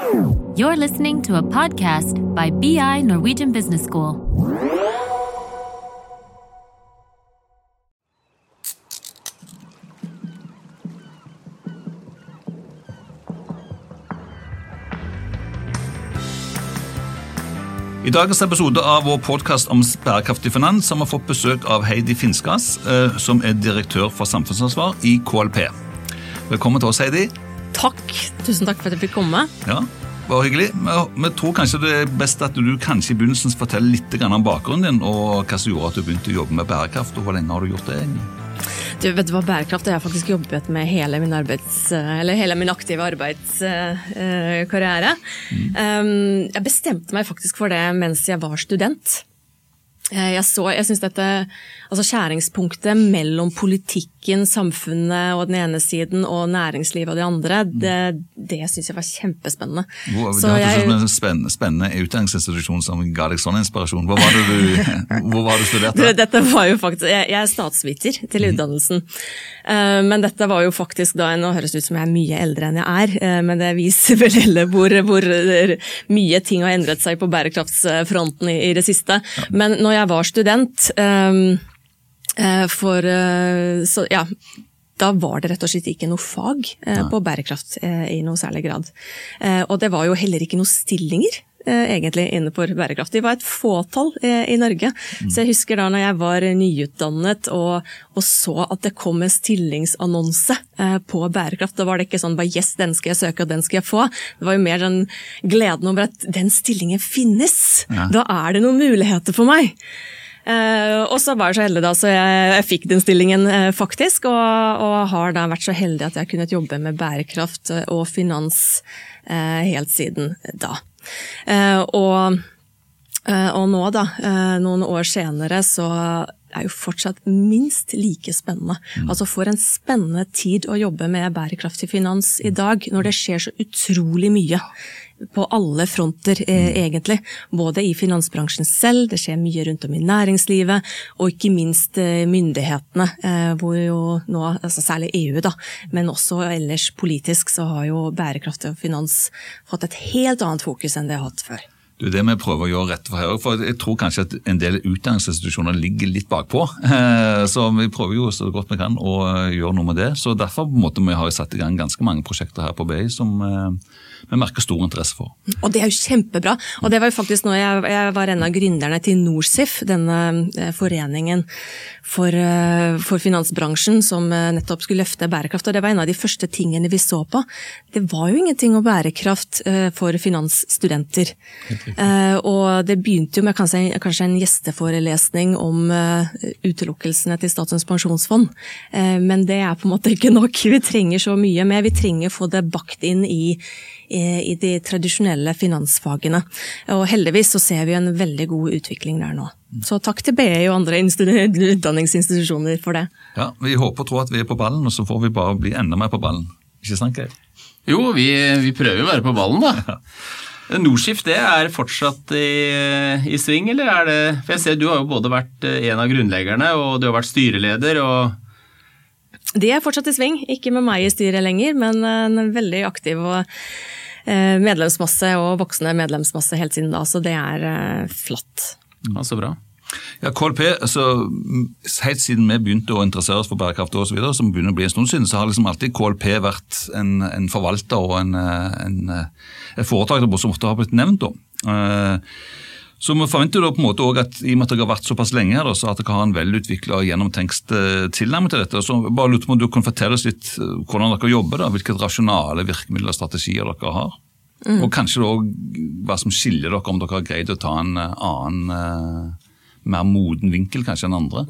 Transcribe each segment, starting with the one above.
You're listening to a podcast by BI Norwegian Business School. I dagens episode av vår podkast om bærekraftig finans har vi fått besøk av Heidi Finskas, eh, som er direktør for samfunnsansvar i KLP. Velkommen til oss, Heidi. Takk. Tusen takk for at jeg fikk komme. Ja, bare hyggelig. Vi, tror kanskje det er best at du kanskje i begynnelsen forteller litt om bakgrunnen din, og hva som gjorde at du begynte å jobbe med bærekraft, og hvor lenge har du gjort det? egentlig? Du, vet du hva, Bærekraft har jeg faktisk jobbet med hele min, arbeids, eller hele min aktive arbeidskarriere. Mm. jeg bestemte meg faktisk for det mens jeg var student. Eh, Jeg, så, jeg synes dette, altså Skjæringspunktet mellom politikken, samfunnet og den ene siden og næringslivet og de andre, det, det syns jeg var kjempespennende. Hvor, Så det hørtes ut som en spennende, spennende utdanningsinstitusjon som ga deg sånn inspirasjon. Hvor var det du, var du studerte? Dette var jo faktisk, jeg, jeg er statsviter til utdannelsen, uh, men dette var jo faktisk da, nå høres det ut som jeg er mye eldre enn jeg er, uh, men det viser vel heller hvor, hvor eh, mye ting har endret seg på bærekraftsfronten i, i det siste. Men når jeg var student, eh, for eh, så, ja, da var det rett og slett ikke noe fag eh, på bærekraft eh, i noe særlig grad. Eh, og det var jo heller ikke noen stillinger eh, egentlig innenfor bærekraft. De var et fåtall eh, i Norge. Så jeg husker da når jeg var nyutdannet og, og så at det kom en stillingsannonse eh, på bærekraft, da var det ikke sånn bare yes, den skal jeg søke og den skal jeg få. Det var jo mer den gleden over at den stillingen finnes. Da er det noen muligheter for meg. Eh, og så var jeg så heldig da, så jeg, jeg fikk den stillingen eh, faktisk, og, og har da vært så heldig at jeg har kunnet jobbe med bærekraft eh, og finans eh, helt siden da. Eh, og, eh, og nå da, eh, noen år senere, så er jo fortsatt minst like spennende. Altså For en spennende tid å jobbe med bærekraftig finans i dag, når det skjer så utrolig mye på alle fronter, eh, egentlig. Både i finansbransjen selv, det skjer mye rundt om i næringslivet, og ikke minst eh, myndighetene, eh, hvor jo nå, altså særlig EU, da, men også ellers politisk, så har jo bærekraft og finans fått et helt annet fokus enn det har hatt før. Det er det vi prøver å gjøre rett for her. For jeg tror kanskje at en del utdanningsinstitusjoner ligger litt bakpå. Eh, Så vi prøver jo så godt vi kan å eh, gjøre noe med det. Så derfor måte, vi har vi satt i gang ganske mange prosjekter her på BI som eh, vi merker stor interesse for. Og det er jo kjempebra. Og det var jo faktisk når jeg, jeg var en av gründerne til NorSIF, denne eh, foreningen for, eh, for finansbransjen som eh, nettopp skulle løfte bærekraft. Og det var en av de første tingene vi så på. Det var jo ingenting om bærekraft for finansstudenter. Og det begynte jo med kanskje, kanskje en gjesteforelesning om utelukkelsene til Statens pensjonsfond. Men det er på en måte ikke nok. Vi trenger så mye mer. Vi trenger å få det bakt inn i, i de tradisjonelle finansfagene. Og heldigvis så ser vi en veldig god utvikling der nå. Så takk til BI og andre utdanningsinstitusjoner for det. Ja, Vi håper og tror at vi er på ballen, og så får vi bare bli enda mer på ballen. Ikke sant, Geir? Jo, vi, vi prøver å være på ballen, da. Nordskift det er fortsatt i, i sving, eller er det For jeg ser du har jo både vært eh, en av grunnleggerne, og du har vært styreleder, og De er fortsatt i sving, ikke med meg i styret lenger, men en veldig aktiv og eh, medlemsmasse og voksende medlemsmasse helt siden da, så det er flatt. flott. ja, så bra. Ja, KLP, altså, mm, Helt siden vi begynte å interessere oss for bærekraft, og så videre, som begynner å bli en stund siden, så har liksom alltid KLP vært en, en forvalter og en, eh, en, eh, et foretak som ofte har blitt nevnt. da. Eh, Så vi forventer da på en måte også at i og med at dere har vært såpass lenge her, da, så at dere har en velutvikla og gjennomtenkt tilnærming til dette. Så bare lurte på om du kan fortelle oss litt eh, hvordan dere jobber, da, hvilke rasjonale virkemidler og strategier dere har. Og kanskje da hva som skiller dere, om dere har greid å ta en eh, annen eh, mer moden vinkel kanskje enn andre.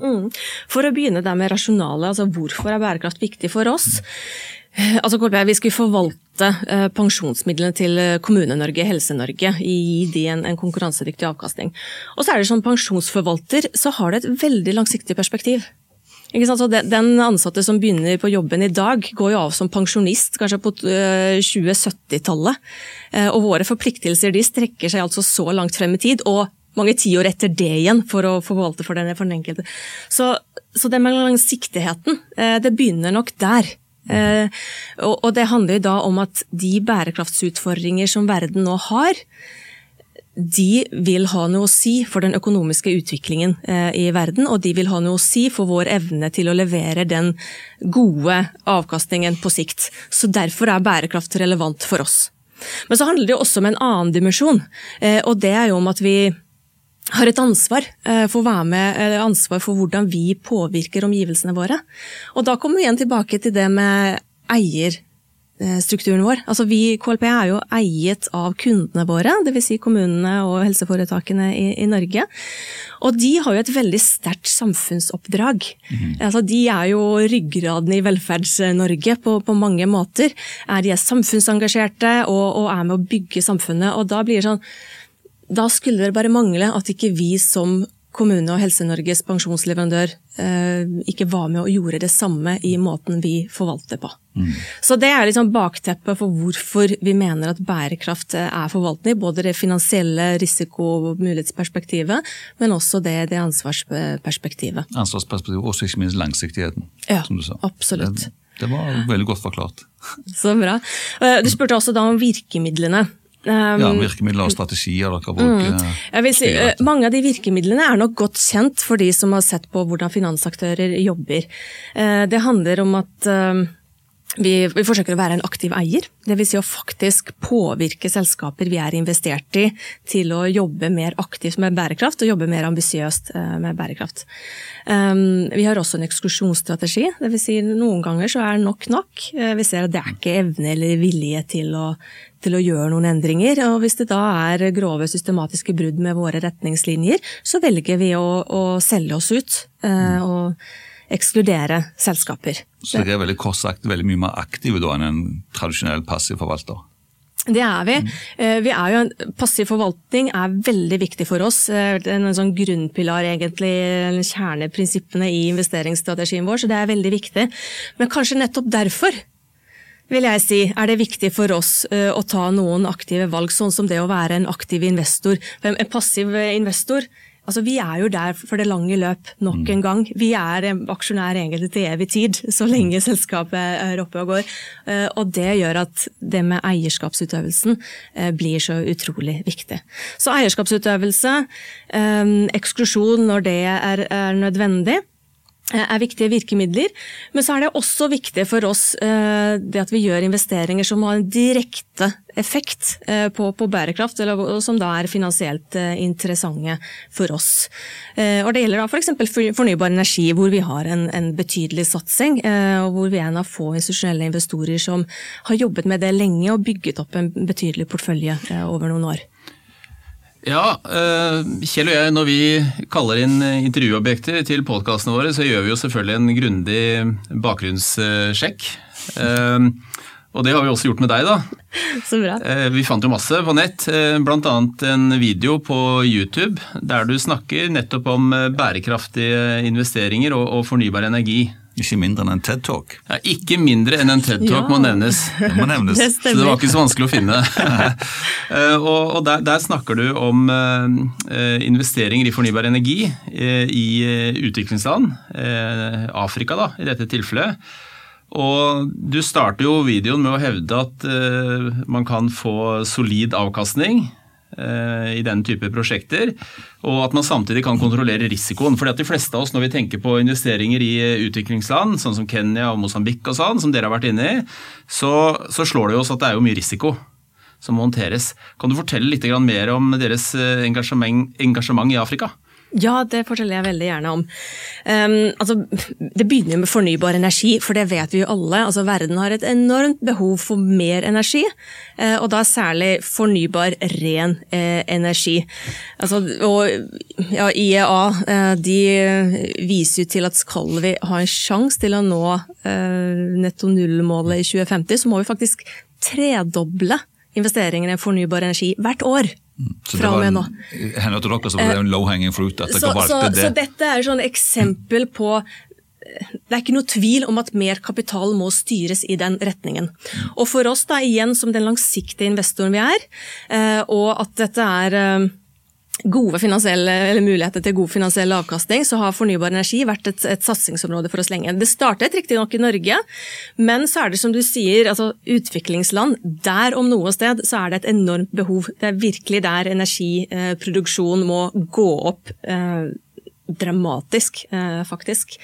For å begynne der med rasjonale, altså hvorfor er bærekraft viktig for oss? Eh, Altså, KLP, Vi skulle forvalte eh, pensjonsmidlene til eh, Kommune-Norge, Helse-Norge, gi de en, en konkurransedyktig avkastning. Og så er det sånn Pensjonsforvalter så har det et veldig langsiktig perspektiv. Den, ansatte som begynner på jobben i dag, går jo av som pensjonist kanskje på eh, 2070-tallet. Eh, Og våre forpliktelser de strekker seg altså så langt frem i tid, og mange tiår etter det igjen, for å forvalte for den, for den enkelte. Så, så det langsiktigheten, eh, det begynner nok der. Eh, og, det handler da om at de bærekraftsutfordringer som verden nå har, de vil ha noe å si for den økonomiske utviklingen eh, i verden, og de vil ha noe å si for vår evne til å levere den gode avkastningen på sikt. Så derfor er bærekraft relevant for oss. Men så handler det også om en annen dimensjon, eh, og det er jo om at vi har et ansvar eh, for å være med, ansvar for hvordan vi påvirker omgivelsene våre. Og da kommer vi igjen tilbake til det med eier Eh, vår. Altså vi, KLP er jo eiet av kundene våre, dvs. Si kommunene og helseforetakene i, i, Norge. Og de har jo et veldig sterkt samfunnsoppdrag. Mm. Altså de er jo ryggraden i Velferds-Norge på, på, mange måter. De er samfunnsengasjerte og, og, er med å bygge samfunnet. Og da blir det sånn Da skulle det bare mangle at ikke vi som kommune og Helse-Norges pensjonsleverandør eh, ikke var med og gjorde det samme i måten vi forvalter på. Mm. Så Det er liksom bakteppet for hvorfor vi mener at bærekraft eh, er forvaltning. Både det finansielle risiko- og mulighetsperspektivet, men også det, det ansvarsperspektivet. Ansvarsperspektivet og ikke minst langsiktigheten, ja, som du sa. Absolutt. Det, det var veldig godt forklart. Så bra. Eh, du spurte også da om virkemidlene. Um, ja, Virkemidler og strategier dere bruker. Mm. Jeg vil si, uh, mange av de virkemidlene er nok godt kjent for de som har sett på hvordan finansaktører jobber. Uh, det handler om at uh, vi, vi, forsøker å være en aktiv eier, dvs. Si å faktisk påvirke selskaper vi er investert i til å jobbe mer aktivt med bærekraft og jobbe mer ambisiøst med bærekraft. Um, vi har også en eksklusjonsstrategi, dvs. Si noen ganger så er nok nok. Vi ser at det er ikke evne eller vilje til å til å gjøre noen endringer. Og hvis det da er grove systematiske brudd med våre retningslinjer, så velger vi å, å selge oss ut Uh, og ekskludere selskaper. Så dere er veldig kort sagt veldig mye mer aktive da enn en tradisjonell passiv forvalter? Det er vi. Eh, vi er en, passiv forvaltning er veldig viktig for oss. Eh, en sånn grunnpilar, egentlig, kjerneprinsippene i investeringsstrategien vår, så det er veldig viktig. Men kanskje nettopp derfor vil jeg si, er det viktig for oss uh, å ta noen aktive valg, sånn som det å være en aktiv investor. En passiv investor Altså, Vi er jo der for det lange løp nok en gang. Vi er aksjonær egentlig til evig tid, så lenge selskapet er oppe og går. Uh, og det gjør at det med eierskapsutøvelsen uh, blir så utrolig viktig. Så eierskapsutøvelse, um, eksklusjon når det er nødvendig er viktige virkemidler. Men så er det også viktig for oss eh, det at vi gjør investeringer som har en direkte effekt eh, på, på bærekraft, eller, som da er finansielt eh, interessante for oss. Og Det gjelder da f.eks. For fornybar energi, hvor vi har en, en, betydelig satsing. Og hvor vi er en av få institusjonelle investorer som har jobbet med det lenge og bygget opp en betydelig portefølje over noen år. Ja, eh, Kjell og jeg, når vi kaller inn intervjuobjekter til podkastene våre, så gjør vi jo selvfølgelig en grundig bakgrunnssjekk. Eh, og det har vi også gjort med deg, da. Så bra. Eh, vi fant jo masse på nett, bl.a. en video på YouTube der du snakker nettopp om bærekraftige investeringer og fornybar energi. Ikke mindre enn en TED Talk. Ja, ikke mindre enn en TED Talk ja. må nevnes. Det må nevnes. Det så det var ikke så vanskelig å finne. Eh, og, og der, der, snakker du om uh, investeringer i fornybar energi uh, i utviklingsland, uh, Afrika da, i dette tilfellet. Og du starter jo videoen med å hevde at man kan få solid avkastning Eh, i den type prosjekter, og at man samtidig kan kontrollere risikoen. Fordi at De fleste av oss når vi tenker på investeringer i eh, utviklingsland, sånn som Kenya og Mosambik og sånn, som dere har vært inne i, så, så slår det oss at det er jo mye risiko som må håndteres. Kan du fortelle litt mer om deres eh, engasjement, engasjement i Afrika? Ja, det forteller jeg veldig gjerne om. Um, altså, det begynner med fornybar energi, for det vet vi jo alle. Altså, verden har et enormt behov for mer energi, uh, og da særlig fornybar, ren eh, energi. Altså, og ja, IEA uh, de viser jo til at skal vi ha en sjanse til å nå netto null-målet i 2050, så må vi faktisk tredoble investeringene i fornybar energi hvert år. Så fra og med nå. Hender til dere så var det en low hanging fruit at dere så, valgte så, det? Så dette er et eksempel på det er ikke noe tvil om at mer kapital må styres i den retningen. Og for oss, da igjen som den langsiktige investoren vi er, eh, og at dette er eh, gode finansielle, muligheter til god finansiell avkastning, så har fornybar energi vært et, et satsingsområde for oss lenge. Det startet riktignok i Norge, men så er det som du sier, altså utviklingsland, der om noe sted så er det et enormt behov. Det er virkelig der energiproduksjon må gå opp. Eh, dramatisk, eh, faktisk.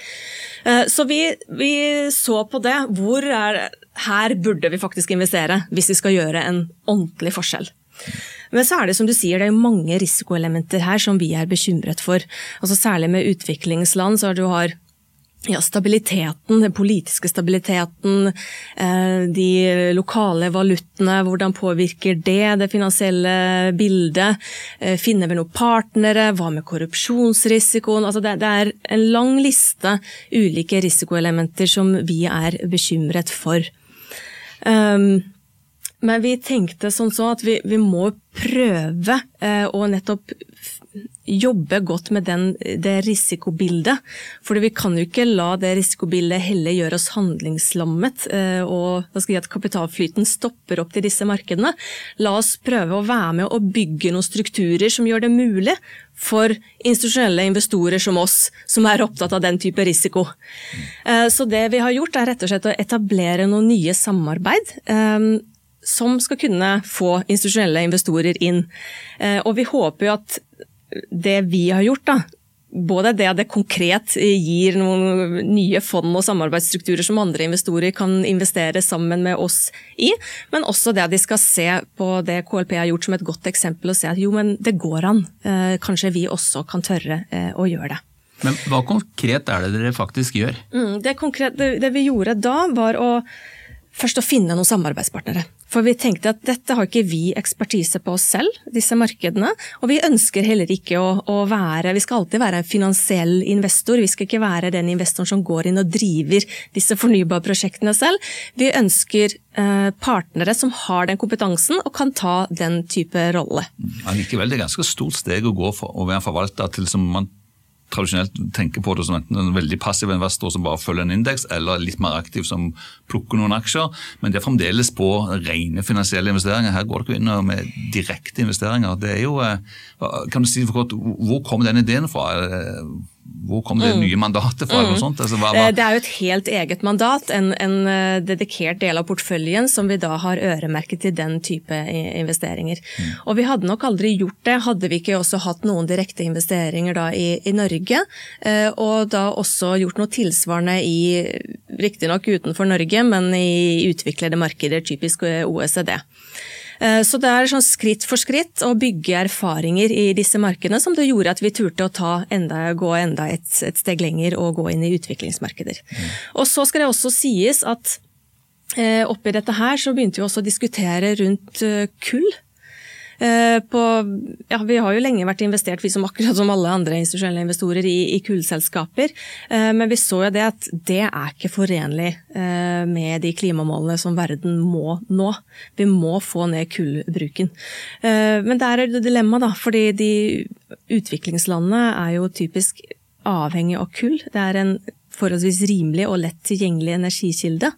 Eh, så vi, vi, så på det. Hvor er Her burde vi faktisk investere hvis vi skal gjøre en ordentlig forskjell. Men så er det som du sier, det er mange risikoelementer her som vi er bekymret for. Altså Særlig med utviklingsland, så har du har ja, stabiliteten, den politiske stabiliteten, eh, de lokale valutene, hvordan påvirker det det finansielle bildet? Eh, finner vi noen partnere? Hva med korrupsjonsrisikoen? Altså det er en lang liste ulike risikoelementer som vi er bekymret for. Um, men vi tenkte sånn så at vi, vi må prøve eh, å nettopp jobbe godt med den, det risikobildet. For vi kan jo ikke la det risikobildet heller gjøre oss handlingslammet, eh, og si, at kapitalflyten stopper opp til disse markedene. La oss prøve å være med og bygge noen strukturer som gjør det mulig for institusjonelle investorer som oss, som er opptatt av den type risiko. Eh, så det vi har gjort er rett og slett å etablere noen nye samarbeid som skal kunne få institusjonelle investorer inn. Eh, og vi håper jo at det vi har gjort, da, både det at det konkret gir noen nye fond og samarbeidsstrukturer som andre investorer kan investere sammen med oss i, men også det at de skal se på det KLP har gjort som et godt eksempel og se at jo, men det går an. Eh, kanskje vi også kan tørre eh, å gjøre det. Men hva konkret er det dere faktisk gjør? Mm, det, konkret, det, det vi gjorde da, var å først å finne noen samarbeidspartnere. For vi tenkte at dette har ikke vi ekspertise på oss selv, disse markedene. Og vi ønsker heller ikke å, å, være Vi skal alltid være en finansiell investor. Vi skal ikke være den investoren som går inn og driver disse fornybarprosjektene selv. Vi ønsker eh, partnere som har den kompetansen og kan ta den type rolle. Allikevel, det er ganske stort steg å gå for å være forvalter til som man tradisjonelt tenker på det som enten en veldig passiv investor som bare følger en indeks, eller litt mer aktiv som plukker noen aksjer. Men det er fremdeles på rene finansielle investeringer. Her går dere inn med direkte investeringer. Det er jo, eh, kan du si for kort, Hvor kom den ideen fra? Hvor kom det mm. nye mandatet fra? Mm. Altså, hva, hva? Det er jo et helt eget mandat, en, en, eh, dedikert del av porteføljen som vi da har øremerket til den type investeringer. Mm. Og vi hadde nok aldri gjort det, hadde vi ikke også hatt noen direkte investeringer da i, i Norge. Eh, og da også gjort noe tilsvarende i, riktignok utenfor Norge, men i utviklede markeder, typisk OECD. Eh, så det er sånn skritt for skritt å bygge erfaringer i disse markedene som det gjorde at vi turte å ta enda, gå enda et, et steg lenger og gå inn i utviklingsmarkeder. Mm. Og så skal det også sies at eh, oppi dette her så begynte vi også å diskutere rundt eh, kull. Eh, på, ja, vi har jo lenge vært investert, vi som akkurat som alle andre institusjonelle investorer, i, i kullselskaper. Eh, men vi så jo det at det er ikke forenlig eh, med de klimamålene som verden må nå. Vi må få ned kullbruken. Men det er det dilemma, da. Fordi de utviklingslandene er jo typisk avhengig av kull. Det er en forholdsvis rimelig og lett tilgjengelig energikilde.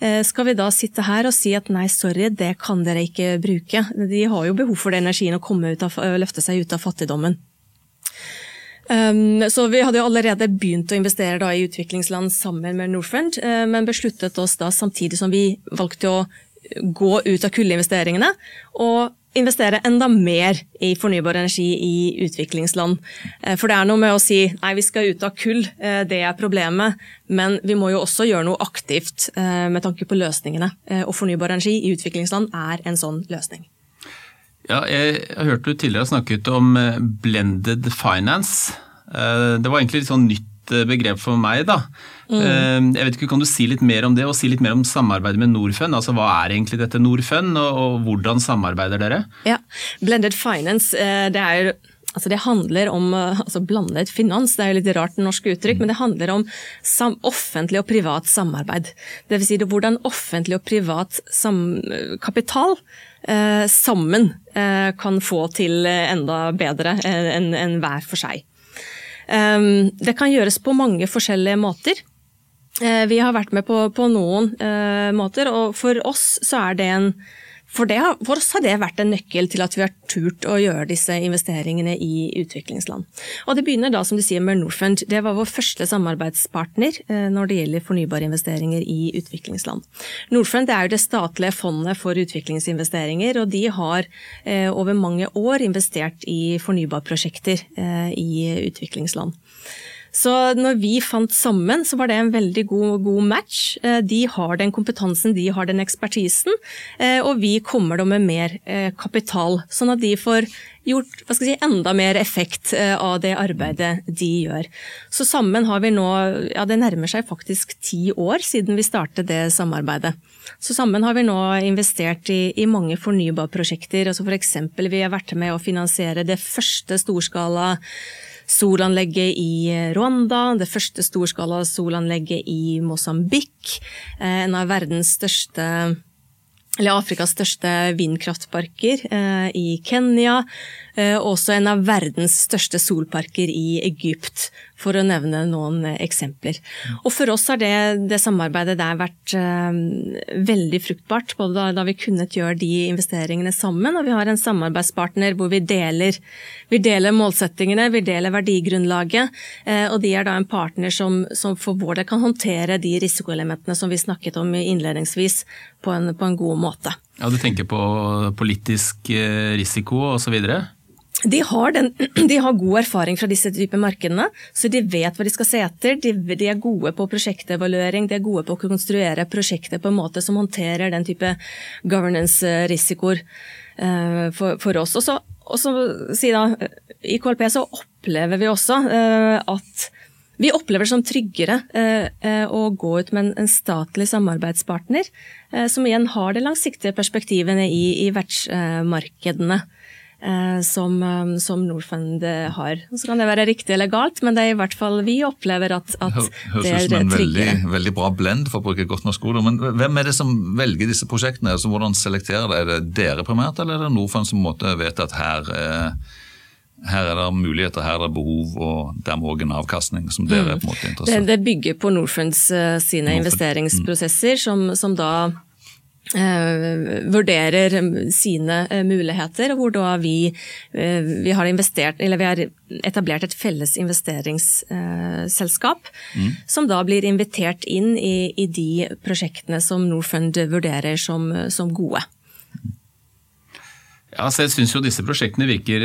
Eh, skal vi da sitte her og si at nei, sorry, det kan dere ikke bruke. De har jo behov for den energien å av, løfte seg ut av fattigdommen. Um, så Vi hadde jo allerede begynt å investere i utviklingsland sammen med Norfund, uh, men besluttet oss da samtidig som vi valgte å gå ut av kullinvesteringene og investere enda mer i fornybar energi i utviklingsland. Eh, for det er noe med å si nei, vi skal ut av kull, eh, det er problemet. Men vi må jo også gjøre noe aktivt eh, med tanke på løsningene. Og fornybar energi i utviklingsland er en sånn løsning. Ja, jeg har hørt du tidligere snakket om blended finance. Det var egentlig litt sånn nytt begrep for meg. da. Mm. Jeg vet ikke, Kan du si litt mer om det, og si litt mer om samarbeidet med Norfund? Altså, Hva er egentlig dette Norfund, og, og hvordan samarbeider dere? Ja, Blended finance, eh, det er jo Altså det handler om eh, altså blandet finans, det er jo litt rart norsk uttrykk, men det handler om offentlig og privat samarbeid. Dvs. Si hvordan offentlig og privat kapital eh, sammen eh, kan få til enda bedre enn en hver for seg. Ehm, det kan gjøres på mange forskjellige måter. Eh, vi har vært med på, på noen uh, måter, og for oss så er det en For, det, for, oss har det vært en nøkkel til at vi har turt å gjøre disse investeringene i utviklingsland. Og Det begynner da som du sier med Norfund. Det var vår første samarbeidspartner eh, når det gjelder fornybare investeringer i utviklingsland. Norfund er jo det statlige fondet for utviklingsinvesteringer, og de har eh, over mange år investert i fornybarprosjekter eh, i utviklingsland. Så når vi fant sammen, så var det en veldig god, god, match. Eh, de har den kompetansen, de har den ekspertisen, eh, og vi kommer da med mer eh, kapital. Sånn at de får gjort si, enda mer effekt av det arbeidet de gjør. Så sammen har vi nå, ja det nærmer seg faktisk ti år siden vi startet det samarbeidet. Så sammen har vi nå investert i, i mange fornybarprosjekter. Altså F.eks. vi har vært med å finansiere det første storskala solanlegget i Rwanda, det første storskala solanlegget i Mosambik, eh, en av verdens største eller Afrikas største vindkraftparker eh, i Kenya. Eh, også en av verdens største solparker i Egypt, for å nevne noen eksempler. Og For oss har det, det samarbeidet der vært uh, veldig fruktbart, både da, da, vi kunnet gjøre de investeringene sammen, og vi har en samarbeidspartner hvor vi deler, vi deler målsettingene, vi deler verdigrunnlaget, uh, og de er da en partner som, som for vår del kan håndtere de risikoelementene som vi snakket om innledningsvis, på en, på en god måte. Ja, Du tenker på politisk eh, risiko osv.? De har, den, de har, god erfaring fra disse typer markedene, så de vet hva de skal se etter. De, de, er gode på prosjektevaluering, de er gode på å konstruere prosjekter på en måte som håndterer den type governance-risikoer uh, for, for, oss. Og så, og så si da, I KLP så opplever vi også uh, at vi opplever det som tryggere uh, å gå ut med en, statlig samarbeidspartner, som igjen har de langsiktige perspektivene i, i vertsmarkedene. Eh, som, eh, som, Norfund eh, har. Så kan det være riktig eller galt, men det er i hvert fall vi opplever at, at det er tryggere. Høres ut som en veldig, veldig, bra blend, for å bruke godt norsk ord. Men hvem er det som velger disse prosjektene? Altså, hvordan selekterer det? Er det dere primært, eller er det Norfund som måtte vet at her her er det muligheter, her er det behov og dermed òg en avkastning som dere er på en måte interessert? Det, det bygger på Norfunds sine Norfund. investeringsprosesser, mm. som, som da Uh, vurderer sine uh, muligheter, hvor da vi, uh, vi, har investert, eller vi har etablert et felles investeringsselskap, mm. som da blir invitert inn i, i, de prosjektene som Norfund vurderer som, som gode. Ja, så Jeg syns jo disse prosjektene virker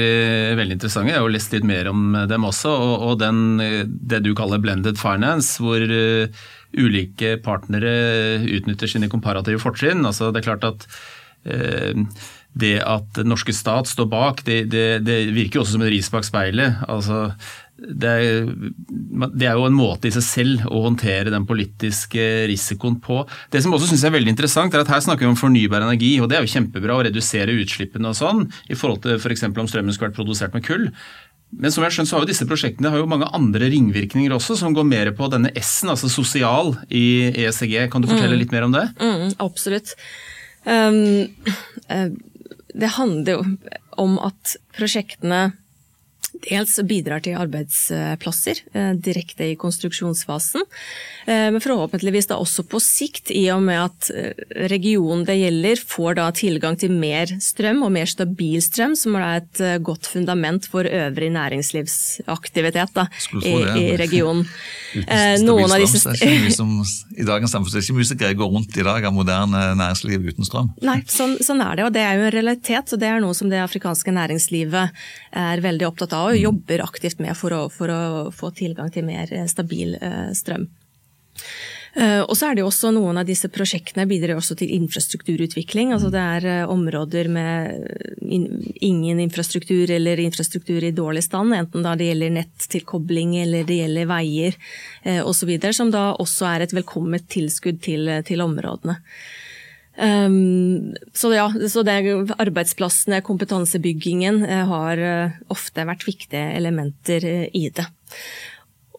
veldig interessante. Jeg har jo lest litt mer om dem også. Og, og den, det du kaller blended finance, hvor ulike partnere utnytter sine komparative fortrinn. Altså, det er klart at eh, det at norske stat står bak, det, det, det virker jo også som en ris bak speilet. Altså, det, er, det, er, jo en måte i seg selv å håndtere den politiske risikoen på. Det som også synes er veldig interessant, er at her snakker vi om fornybar energi, og det er jo kjempebra å redusere utslippene og sånn, i forhold til f.eks. om strømmen skulle vært produsert med kull. Men som jeg har skjønt, så har jo disse prosjektene har jo mange andre ringvirkninger også, som går mer på denne S-en, altså sosial, i ESG. Kan du fortelle mm. litt mer om det? Mm, absolutt. Um, det handler jo om at prosjektene dels bidrar til arbeidsplasser uh, direkte i konstruksjonsfasen. Eh, men forhåpentligvis da også på sikt, i og med at eh, regionen det gjelder får da tilgang til mer strøm og mer stabil strøm, som er et eh, godt fundament for øvrig næringslivsaktivitet da, i, i, regionen. Noen av disse... Som, I dagens samfunn er det ikke mye som greier å gå rundt i dag av moderne næringsliv uten strøm. Nei, sånn, sånn, er det, og det er jo en realitet. og Det er noe som det afrikanske næringslivet er veldig opptatt av og jobber aktivt med for å, for å få tilgang til mer stabil strøm. Uh, og så er det jo også Noen av disse prosjektene bidrar også til infrastrukturutvikling. altså Det er områder med ingen infrastruktur eller infrastruktur i dårlig stand, enten da det gjelder nettilkobling eller det gjelder veier osv., som da også er et velkommet tilskudd til, til områdene. Um, så ja, så det, arbeidsplassene, kompetansebyggingen, har ofte vært viktige elementer i det.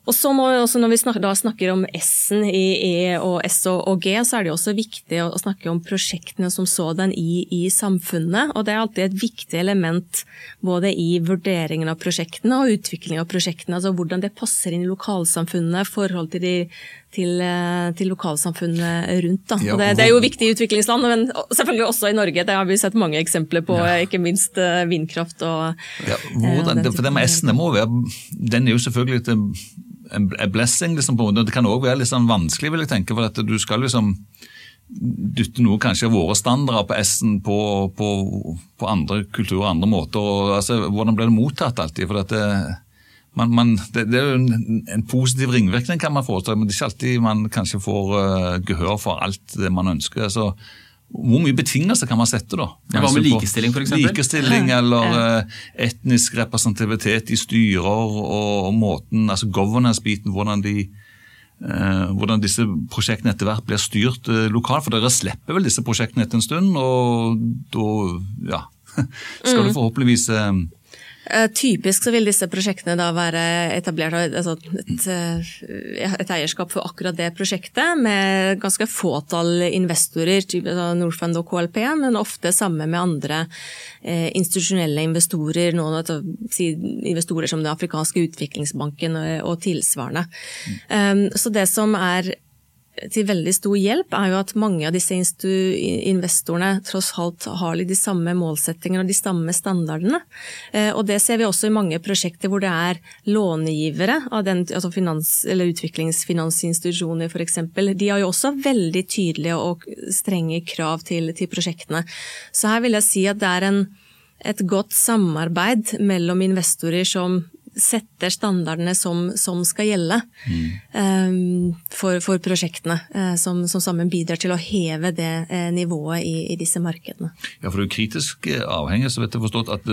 Og så må vi også Når vi snakker, snakker om S-en i E og S og G, så er det også viktig å snakke om prosjektene som sådan i, i, samfunnet. Og det er alltid et viktig element både i vurderingen av prosjektene og utviklingen av prosjektene. Altså hvordan det passer inn i lokalsamfunnet, forhold til de, til, eh, til lokalsamfunnet rundt. Ja, Og det, det er jo viktig i utviklingsland, men selvfølgelig også i Norge. Det har vi sett mange eksempler på, ikke minst eh, vindkraft og Ja, eh, hvordan, den for det med S-ene må være Den er jo selvfølgelig en, en blessing, liksom, på en måte. Det kan òg være litt sånn vanskelig, vil jeg tenke. For at du skal liksom dytte noe kanskje av våre standarder på S-en på, på, på andre kulturer og andre måter. Og, altså, hvordan blir det mottatt alltid? For at det, man, man, det, det er jo en, en positiv ringvirkning, kan man forestille men det er ikke alltid man kanskje får uh, gehør for alt det man ønsker. så hvor mye betingelser kan man sette, da? Ja, hva med Altså, likestilling, for eksempel? Likestilling eller uh, etnisk representativitet i styrer og, og måten, altså governance-biten, hvordan, de, eh, hvordan disse prosjektene etter hvert blir styrt uh, lokalt. For dere slipper vel disse prosjektene etter en stund, og da ja, skal Mm. du forhåpentligvis Typisk så vil disse prosjektene da være etablert av altså et, eh, et eierskap for akkurat det prosjektet, med ganske fåtall investorer, altså Norfund og KLP, men ofte sammen med andre eh, institusjonelle investorer, noen av si, investorer som Den afrikanske utviklingsbanken og, og tilsvarende. Um, så det som er til veldig stor hjelp, er jo at mange av disse investorene tross alt har de samme målsettingene og de samme standardene. Eh, Og det ser vi også i mange prosjekter hvor det er långivere av den, altså finans, eller utviklingsfinansinstitusjoner f.eks. De har jo også veldig tydelige og strenge krav til, til prosjektene. Så her vil jeg si at det er en, et godt samarbeid mellom investorer som setter standardene som, som skal gjelde eh, for, for prosjektene, uh, som, som sammen bidrar til å heve det uh, nivået i, i disse markedene. Ja, for det er kritisk eh, avhengig, så vet jeg forstått at,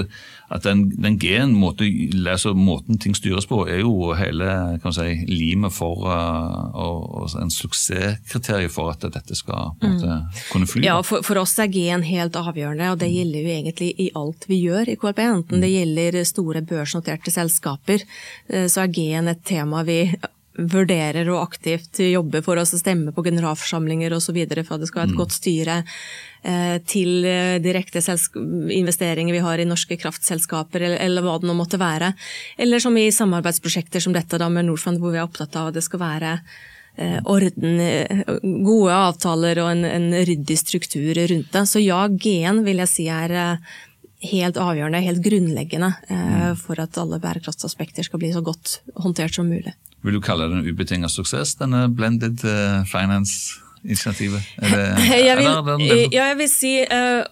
at den, den G-en, måte, altså måten ting styres på, er jo hele kan si, limet for uh, og, og en suksesskriterium for at dette skal måte, mm. kunne fly. Ja, for, for oss er G-en helt avgjørende, og det gjelder jo egentlig i alt vi gjør i KLP. Enten det gjelder store børsnoterte selskaper, eh, så er G-en et tema vi vurderer og aktivt jobber for oss å stemme på generalforsamlinger osv. for at det skal være et godt styre eh, til eh, direkte investeringer vi har i norske kraftselskaper, eller, eller hva det nå måtte være. Eller som i samarbeidsprosjekter som dette da med Norfund, hvor vi er opptatt av at det skal være orden, gode avtaler og en, en ryddig struktur rundt det. Så ja, G-en vil jeg si er helt avgjørende, helt grunnleggende eh, for at alle bærekraftsaspekter skal bli så godt håndtert som mulig. Vil du kalle det en ubetinget suksess, denne blended eh, finance-initiativet? Jeg ja, jeg vil si uh,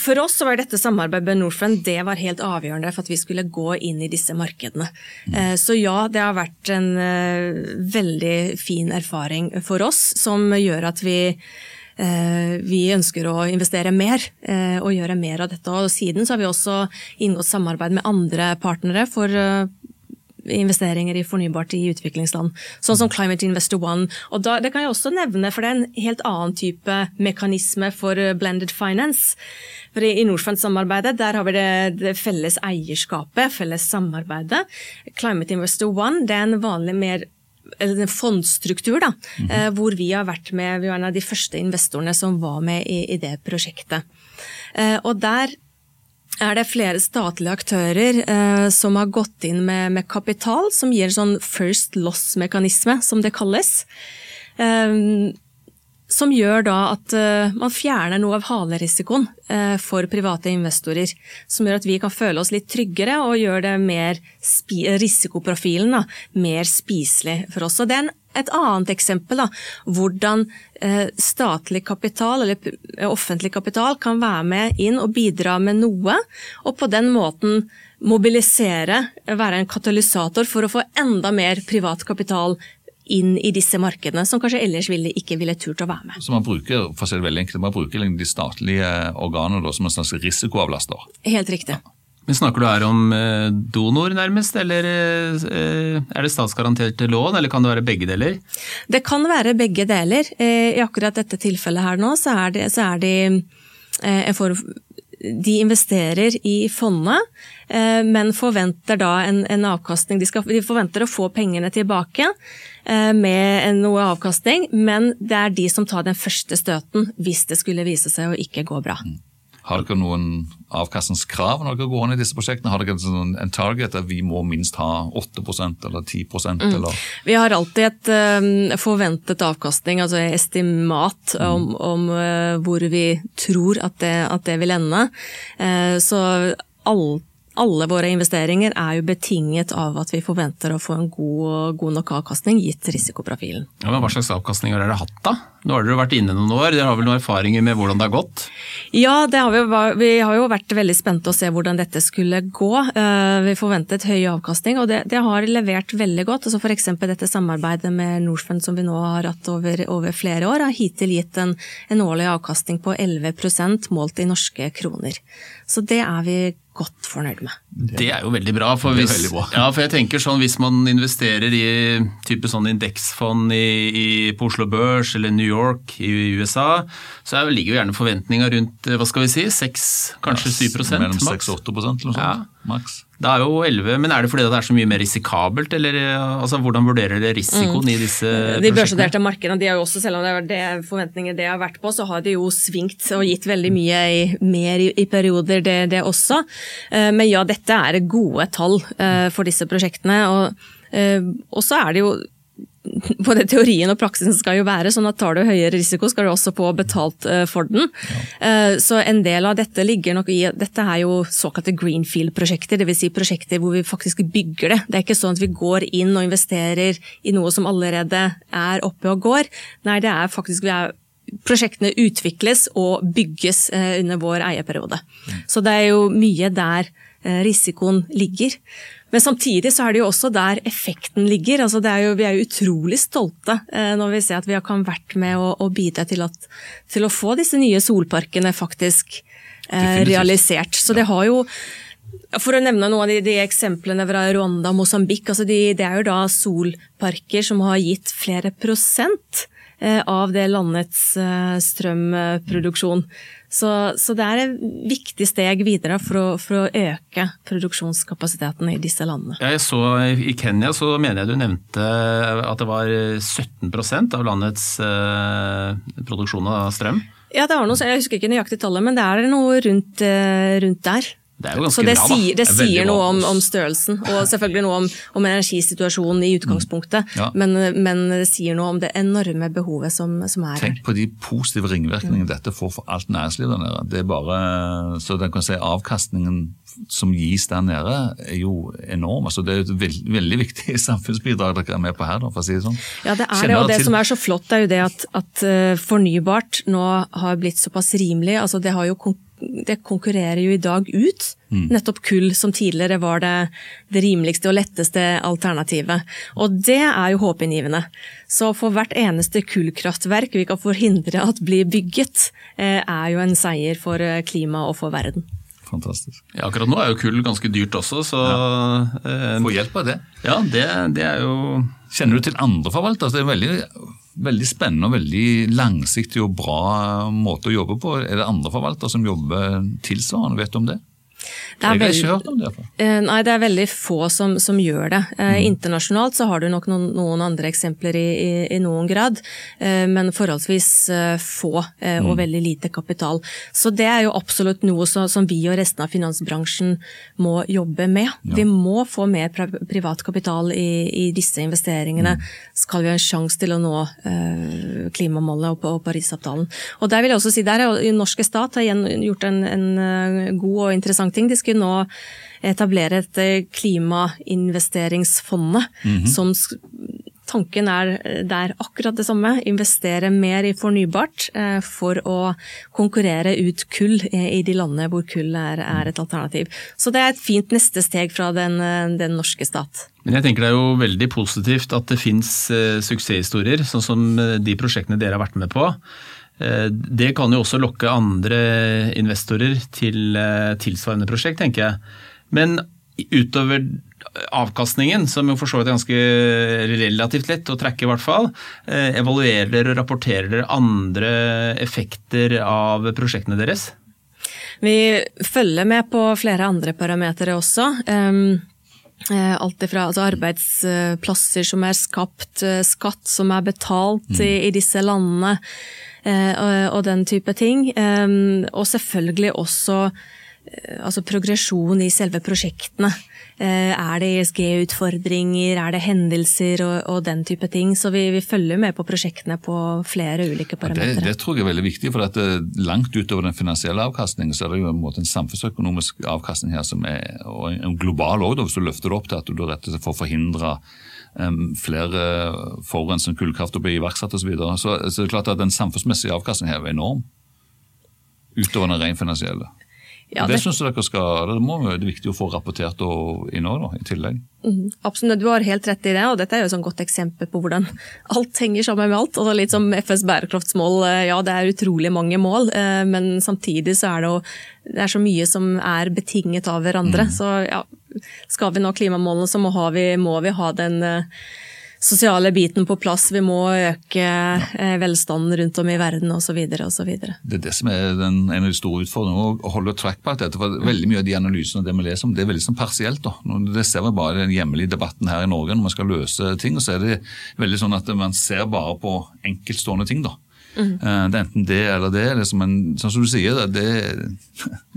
for oss var dette samarbeidet med Norfund det var helt avgjørende for at vi skulle gå inn i disse markedene. Eh, Så ja, det har vært en veldig fin erfaring for oss, som gjør at vi vi ønsker å investere mer eh, og gjøre mer av dette. Og siden så har vi også inngått samarbeid med andre partnere for eh, investeringer i fornybart i utviklingsland, sånn som Climate Investor One. Og da, det kan jeg også nevne, for det er en helt annen type mekanisme for eh, blended finance. For I i Norfund-samarbeidet der har vi det, det felles eierskapet, felles samarbeidet. Climate Investor One det er en vanlig mer eller en fondstruktur, da, eh, hvor vi har vært med, vi var en av de første investorene som var med i, i det prosjektet. Eh, og der er det flere statlige aktører eh, som har gått inn med, med kapital, som gir sånn first loss-mekanisme, som det kalles. Eh, som gjør da at eh, man fjerner noe av halerisikoen eh, for private investorer. Som gjør at vi kan føle oss litt tryggere og gjør det mer risikoprofilen da, mer spiselig for oss. Og det er et annet eksempel da, hvordan eh, statlig kapital eller offentlig kapital kan være med inn og bidra med noe, og på den måten mobilisere, være en katalysator for å få enda mer privat kapital inn i disse markedene, som kanskje ellers ville, ikke ville turt å være med. Så man bruker for å si det veldig enkelt, man bruker liksom de statlige organene da, som en slags risikoavlaster. Helt riktig. Men Snakker du her om eh, donor, nærmest, eller eh, er det statsgaranterte lån, eller kan det være begge deler? Det kan være begge deler. Eh, I akkurat dette tilfellet her nå, så er, det, så er de eh, en form de investerer i fondet, eh, men forventer da en, en avkastning. De, skal, de, forventer å få pengene tilbake eh, med noe avkastning, men det er de som tar den første støten hvis det skulle vise seg å ikke gå bra. Har dere noen avkastningskrav når dere går inn i disse prosjektene? Har dere en, en target at vi må minst ha 8% eller 10 mm. Vi har alltid et um, forventet avkastning, altså estimat mm. om, om uh, hvor vi tror at det, at det vil ende. Uh, så alt alle våre investeringer er jo betinget av at vi forventer å få en god, god nok avkastning, gitt risikoprofilen. Ja, men hva slags avkastninger har dere hatt da? Nå har dere vært inne noen år, dere har vel noen erfaringer med hvordan det har gått? Ja, har vi, vi, har jo vært veldig spente å se hvordan dette skulle gå. Eh, vi forventet høy avkastning, og det, det har levert veldig godt. Altså F.eks. dette samarbeidet med Norfund som vi nå har hatt over, over flere år, har hittil gitt en, en årlig avkastning på 11% målt i norske kroner. Så det er vi godt fornøyd med. Det er jo veldig bra. For, hvis, bra. Ja, for jeg tenker sånn, hvis man investerer i type sånn indeksfond i, i, på Oslo Børs eller New York i USA, så ligger jo gjerne forventninga rundt hva skal vi si, 6, kanskje ja, 7 Mellom 6 og 8 eller noe sånt, ja. maks. Det er jo 11, men er det fordi det er så mye mer risikabelt, eller altså, hvordan vurderer dere risikoen mm. i disse prosjektene? De børsnoterte markedene, de har jo også, selv om det er det forventninger det har vært på, så har de jo svingt og gitt veldig mye i, mer i, i perioder, det, det, også. Eh, men ja, dette er gode tall eh, for disse prosjektene. Og, eh, og så er det jo både teorien og praksisen skal jo være sånn at tar du høyere risiko, skal du også få betalt eh, for den. Ja. Eh, så en del av dette ligger nok i Dette er jo såkalte greenfield-prosjekter, dvs. Si prosjekter hvor vi faktisk bygger det. Det er ikke sånn at vi går inn og investerer i noe som allerede er oppe og går. Nei, det er faktisk vi er Prosjektene utvikles og bygges eh, under vår eierperiode. Mm. Så det er jo mye der risikoen ligger. Men samtidig så er det jo også der effekten ligger. Altså er jo, vi er jo utrolig stolte eh, når vi ser at vi kan vært med å, å bidra til, at, til, å få disse nye solparkene faktisk eh, realisert. Så det har jo for å nevne noen av de, de eksemplene fra Rwanda og Mosambik, altså de, det er jo da solparker som har gitt flere prosent av det landets eh, strømproduksjon. Så, så, det er et viktig steg videre for å, for å, øke produksjonskapasiteten i disse landene. Jeg så I Kenya så mener jeg du nevnte at det var 17% av landets eh, produksjon av strøm? Ja, det var noe, jeg husker ikke nøyaktig tallet, men det er noe rundt, eh, rundt der. Det er jo ganske så det bra, da. Sier, det, sier noe om, om, størrelsen, og selvfølgelig noe om, om energisituasjonen i utgangspunktet. Mm. Ja. Men, men, det sier noe om det enorme behovet som, som er Tenk på de positive ringvirkningene mm. dette får for alt næringslivet der nede. Det er bare, så den kan si Avkastningen som gis der nede er jo enorm. Altså, det er et veld, veldig viktig samfunnsbidrag dere er med på her, da, for å si det sånn. Ja, det er det, og det til... som er så flott er jo det at, at uh, fornybart nå har blitt såpass rimelig. altså det har jo det konkurrerer jo i dag ut mm. nettopp kull, som tidligere var det, det, rimeligste og letteste alternativet. Og det er jo håpinngivende. Så for hvert eneste kullkraftverk vi kan forhindre at blir bygget, eh, er jo en seier for klimaet klima og for verden. Fantastisk. Ja, akkurat nå er jo kull ganske dyrt også, så ja. eh, Få hjelp av det. Ja, det, det er jo Kjenner du til andre forvaltere? Det er veldig veldig spennende og veldig langsiktig og bra måte å jobbe på. Er det andre forvaltere som jobber tilsvarende, vet du om det? Det er, veldig, ikke hørt om det. Uh, nei, det er veldig få som, som gjør det. Uh, mm. Internasjonalt så har du nok noen, noen andre eksempler i, i, i noen grad, eh, men forholdsvis få mm. og veldig lite kapital. Så det er jo absolutt noe så, som vi og resten av finansbransjen må jobbe med. Ja. Vi må få mer privat kapital i, i disse investeringene, mm. skal vi ha en sjanse til å nå klimamålet og, og Parisavtalen. Og der vil jeg også si, der er jo norske stat har gjort en, en god og interessant ting. De skulle nå etablere et eh, klimainvesteringsfondet. Mm -hmm. som Tanken er der akkurat det samme. Investere mer i fornybart eh, for å konkurrere ut kull i de landene hvor kull er, er et alternativ. Så det er et fint neste steg fra den, eh, den norske stat. Men jeg tenker Det er jo veldig positivt at det fins suksesshistorier, sånn som de prosjektene dere har vært med på. Eh, det kan jo også lokke andre investorer til eh, tilsvarende prosjekt, tenker jeg. Men utover avkastningen, som jo for så vidt er ganske relativt lett å trekke, i hvert fall, eh, evaluerer dere og rapporterer dere andre effekter av prosjektene deres? Vi følger med på flere andre parametere også. Alt ifra altså arbeidsplasser som er skapt, skatt som er betalt mm. i, i disse landene. Og, den type ting. Og selvfølgelig også altså progresjon i selve prosjektene. Er det ESG-utfordringer, er det hendelser og, og, den type ting. Så vi, vi, følger med på prosjektene på flere ulike parametere. Ja, det, det, tror jeg er veldig viktig, for at langt utover den finansielle avkastningen, så er det jo en, måte en samfunnsøkonomisk avkastning her som er og en global òg, hvis du løfter det opp til at du rett og slett får forhindre um, flere forurensende kullkraft å bli iverksatt osv. Så, videre. så, så det er klart at den samfunnsmessige avkastningen her er enorm. Utover den rent finansielle. Ja, det det synes dere skal, det må være viktig å få rapportert i nå, da, i tillegg. Mm, absolutt, du har helt rett i det. og Dette er jo et godt eksempel på hvordan alt henger sammen med alt. Altså litt som FNs bærekraftsmål, eh, ja det er utrolig mange mål, eh, men samtidig så er det, jo, det er så mye som er betinget av hverandre. Mm. Så ja, skal vi nå klimamålene så må, vi, må vi ha den eh, sosiale biten på plass. Vi må øke eh, velstanden rundt om i verden osv. Det er det som er den, en av de store utfordringene, å holde track på dette. for Veldig mye av de analysene det vi leser om, det er veldig sånn partielt. da. Det ser vi bare i den hjemlige debatten her i Norge når man skal løse ting. og så er det veldig sånn at Man ser bare på enkeltstående ting. da. Mm. Det er enten det eller det. Liksom en, sånn som du sier, det,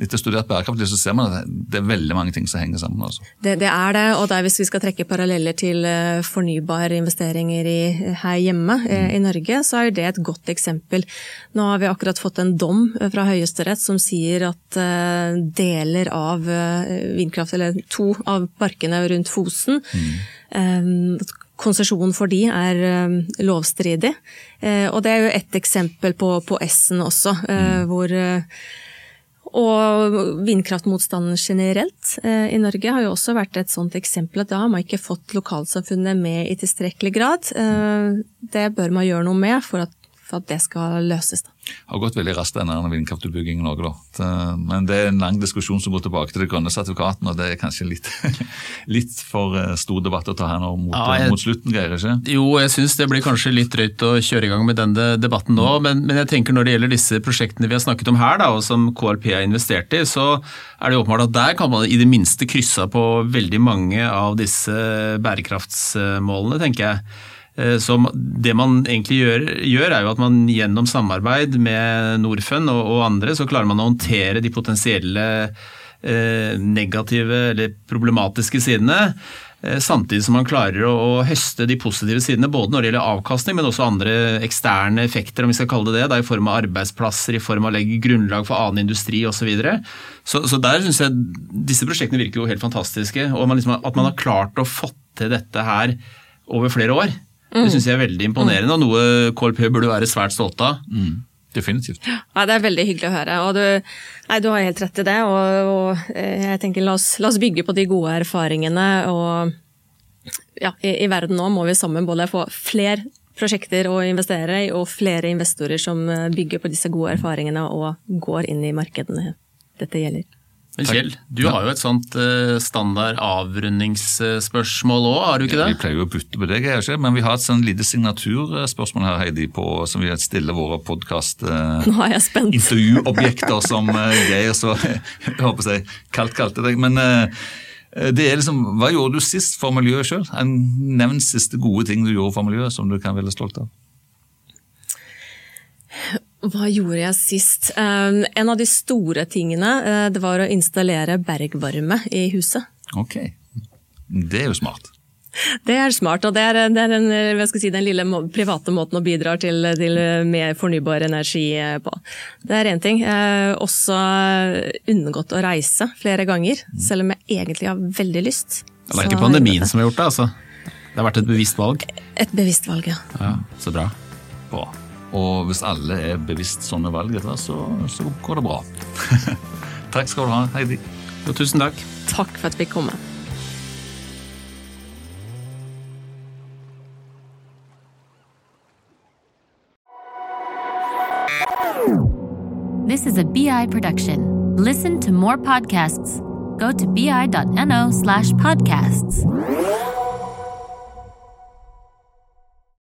Etter studert bærekraft så ser man at det er veldig mange ting som henger sammen. Altså. Det, det, er det, og det er hvis vi skal trekke paralleller til eh, fornybare investeringer i, her hjemme eh, mm. i Norge, så er det et godt eksempel. Nå har vi akkurat fått en dom fra Høyesterett som sier at deler av vindkraft, eller to av parkene rundt Fosen mm konsesjon for de er eh, lovstridig. Eh, og det er jo ett eksempel på, på S-en også, eh, mm. hvor og vindkraftmotstanden generelt i Norge har jo også vært et sånt eksempel at da har man ikke fått lokalsamfunnet med i tilstrekkelig grad. Det bør man gjøre noe med for at for at det skal løses. Da. Har gått veldig raskt denne vindkraftutbyggingen i Norge. Da. Men det er en lang diskusjon som går tilbake til det grønne sertifikatene, og det er kanskje litt, litt for eh, stor debatt å ta her nå mot, ja, jeg, mot slutten, greier ikke? Jo, jeg syns det blir kanskje litt drøyt å kjøre i gang med denne debatten nå, mm. men, men, jeg tenker når det gjelder disse prosjektene vi har snakket om her, da, og som KLP har investert i, så er det åpenbart at der kan man i det minste krysse på veldig mange av disse bærekraftsmålene, tenker jeg. Eh, så det man egentlig gjør, gjør, er jo at man gjennom samarbeid med Norfund og, og andre, så klarer man å håndtere de potensielle eh, negative eller problematiske sidene. Eh, samtidig som man klarer å, å, høste de positive sidene, både når det gjelder avkastning, men også andre eksterne effekter, om vi skal kalle det det, da, i form av arbeidsplasser, i form av å legge grunnlag for annen industri osv. Så, så Så der syns jeg disse prosjektene virker jo helt fantastiske. og man liksom, At man har klart å få til dette her over flere år. Det mm. syns jeg er veldig imponerende, og noe KLP burde være svært stolt av. Mm. Definitivt. Ja, Det er veldig hyggelig å høre. og Du, nei, du har helt rett i det. og, og eh, jeg tenker la oss, la oss, bygge på de gode erfaringene. og ja, i, i, verden nå må vi sammen både få flere prosjekter å investere i, og flere investorer som eh, bygger på disse gode erfaringene og går inn i markedene dette gjelder. Men Kjell, du ja. har jo et sånt uh, standard avrundingsspørsmål òg, har du ikke det? Ja, vi pleier jo å putte på det, ikke? men vi har et sånn lite signaturspørsmål her, Heidi, på, som vi stiller våre podkast-intervjuobjekter uh, som uh, Geir så jeg håper jeg kaldt kalte deg. Men det er liksom, hva gjorde du sist for miljøet sjøl? Nevn siste gode ting du gjorde for miljøet som du kan være stolt av. Hva gjorde jeg sist? Um, en av de store tingene uh, det var å installere bergvarme i huset. Ok, det er jo smart. Det er smart, og det er, det er den, si, den, lille private måten å bidra til, til mer fornybar energi eh, på. Det er én ting. Eh, også unngått å reise flere ganger, selv om jeg egentlig har veldig lyst. Det er ikke pandemien som har gjort det, altså? Det har vært et bevisst valg? Et bevisst valg, ja. ja så bra. Bra. Og hvis alle er bevisst sånne valg, så, så går det bra. takk skal du ha, Heidi. Og tusen takk. Takk for at vi kom. This is a BI production. Listen to more podcasts. Go to bi.no slash podcasts.